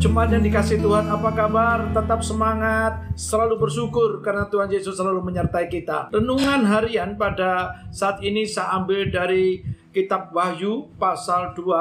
jemaat yang dikasih Tuhan, apa kabar? Tetap semangat, selalu bersyukur karena Tuhan Yesus selalu menyertai kita. Renungan harian pada saat ini saya ambil dari kitab Wahyu pasal 2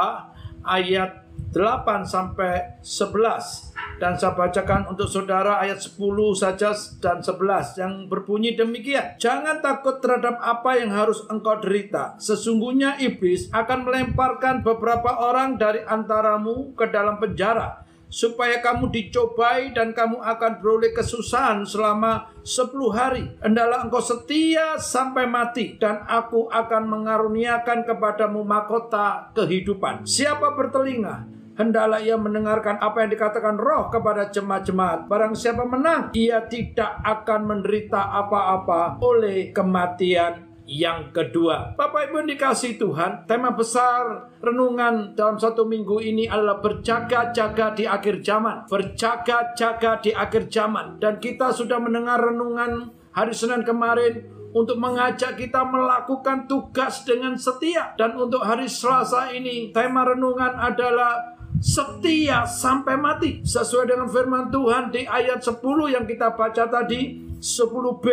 ayat 8 sampai 11 dan saya bacakan untuk saudara ayat 10 saja dan 11 yang berbunyi demikian. Jangan takut terhadap apa yang harus engkau derita. Sesungguhnya iblis akan melemparkan beberapa orang dari antaramu ke dalam penjara supaya kamu dicobai dan kamu akan beroleh kesusahan selama 10 hari. Hendalah engkau setia sampai mati dan aku akan mengaruniakan kepadamu mahkota kehidupan. Siapa bertelinga hendaklah ia mendengarkan apa yang dikatakan roh kepada jemaat-jemaat. Barang siapa menang, ia tidak akan menderita apa-apa oleh kematian yang kedua. Bapak Ibu dikasih Tuhan, tema besar renungan dalam satu minggu ini adalah berjaga-jaga di akhir zaman. Berjaga-jaga di akhir zaman. Dan kita sudah mendengar renungan hari Senin kemarin untuk mengajak kita melakukan tugas dengan setia. Dan untuk hari Selasa ini, tema renungan adalah setia sampai mati sesuai dengan firman Tuhan di ayat 10 yang kita baca tadi 10b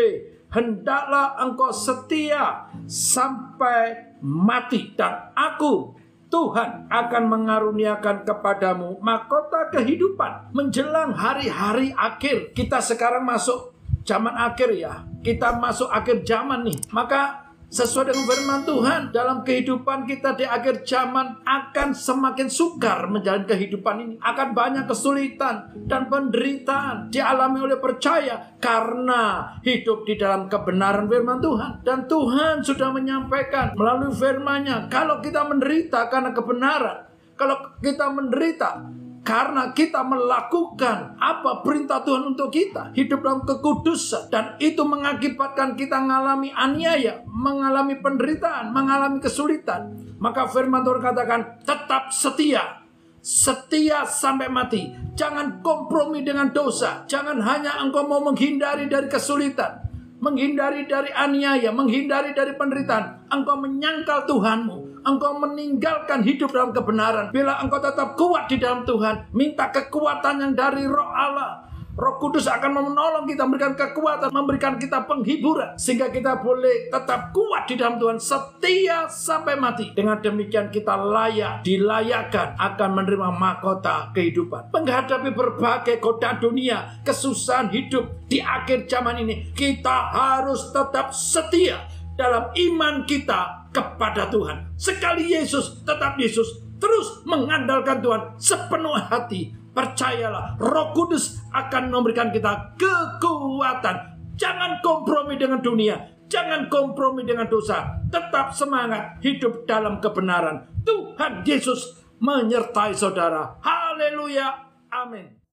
hendaklah engkau setia sampai mati dan aku Tuhan akan mengaruniakan kepadamu mahkota kehidupan menjelang hari-hari akhir. Kita sekarang masuk zaman akhir ya. Kita masuk akhir zaman nih. Maka sesuai dengan firman Tuhan dalam kehidupan kita di akhir zaman akan semakin sukar menjalani kehidupan ini. Akan banyak kesulitan dan penderitaan dialami oleh percaya karena hidup di dalam kebenaran firman Tuhan. Dan Tuhan sudah menyampaikan melalui firman-Nya kalau kita menderita karena kebenaran kalau kita menderita karena kita melakukan apa perintah Tuhan untuk kita. Hidup dalam kekudusan. Dan itu mengakibatkan kita mengalami aniaya. Mengalami penderitaan. Mengalami kesulitan. Maka firman Tuhan katakan tetap setia. Setia sampai mati. Jangan kompromi dengan dosa. Jangan hanya engkau mau menghindari dari kesulitan menghindari dari aniaya, menghindari dari penderitaan. Engkau menyangkal Tuhanmu, engkau meninggalkan hidup dalam kebenaran. Bila engkau tetap kuat di dalam Tuhan, minta kekuatan yang dari Roh Allah. Roh Kudus akan menolong kita, memberikan kekuatan, memberikan kita penghiburan. Sehingga kita boleh tetap kuat di dalam Tuhan, setia sampai mati. Dengan demikian kita layak, dilayakkan akan menerima mahkota kehidupan. Menghadapi berbagai kota dunia, kesusahan hidup di akhir zaman ini. Kita harus tetap setia dalam iman kita kepada Tuhan. Sekali Yesus, tetap Yesus. Terus mengandalkan Tuhan sepenuh hati Percayalah, Roh Kudus akan memberikan kita kekuatan. Jangan kompromi dengan dunia, jangan kompromi dengan dosa. Tetap semangat hidup dalam kebenaran. Tuhan Yesus menyertai saudara. Haleluya. Amin.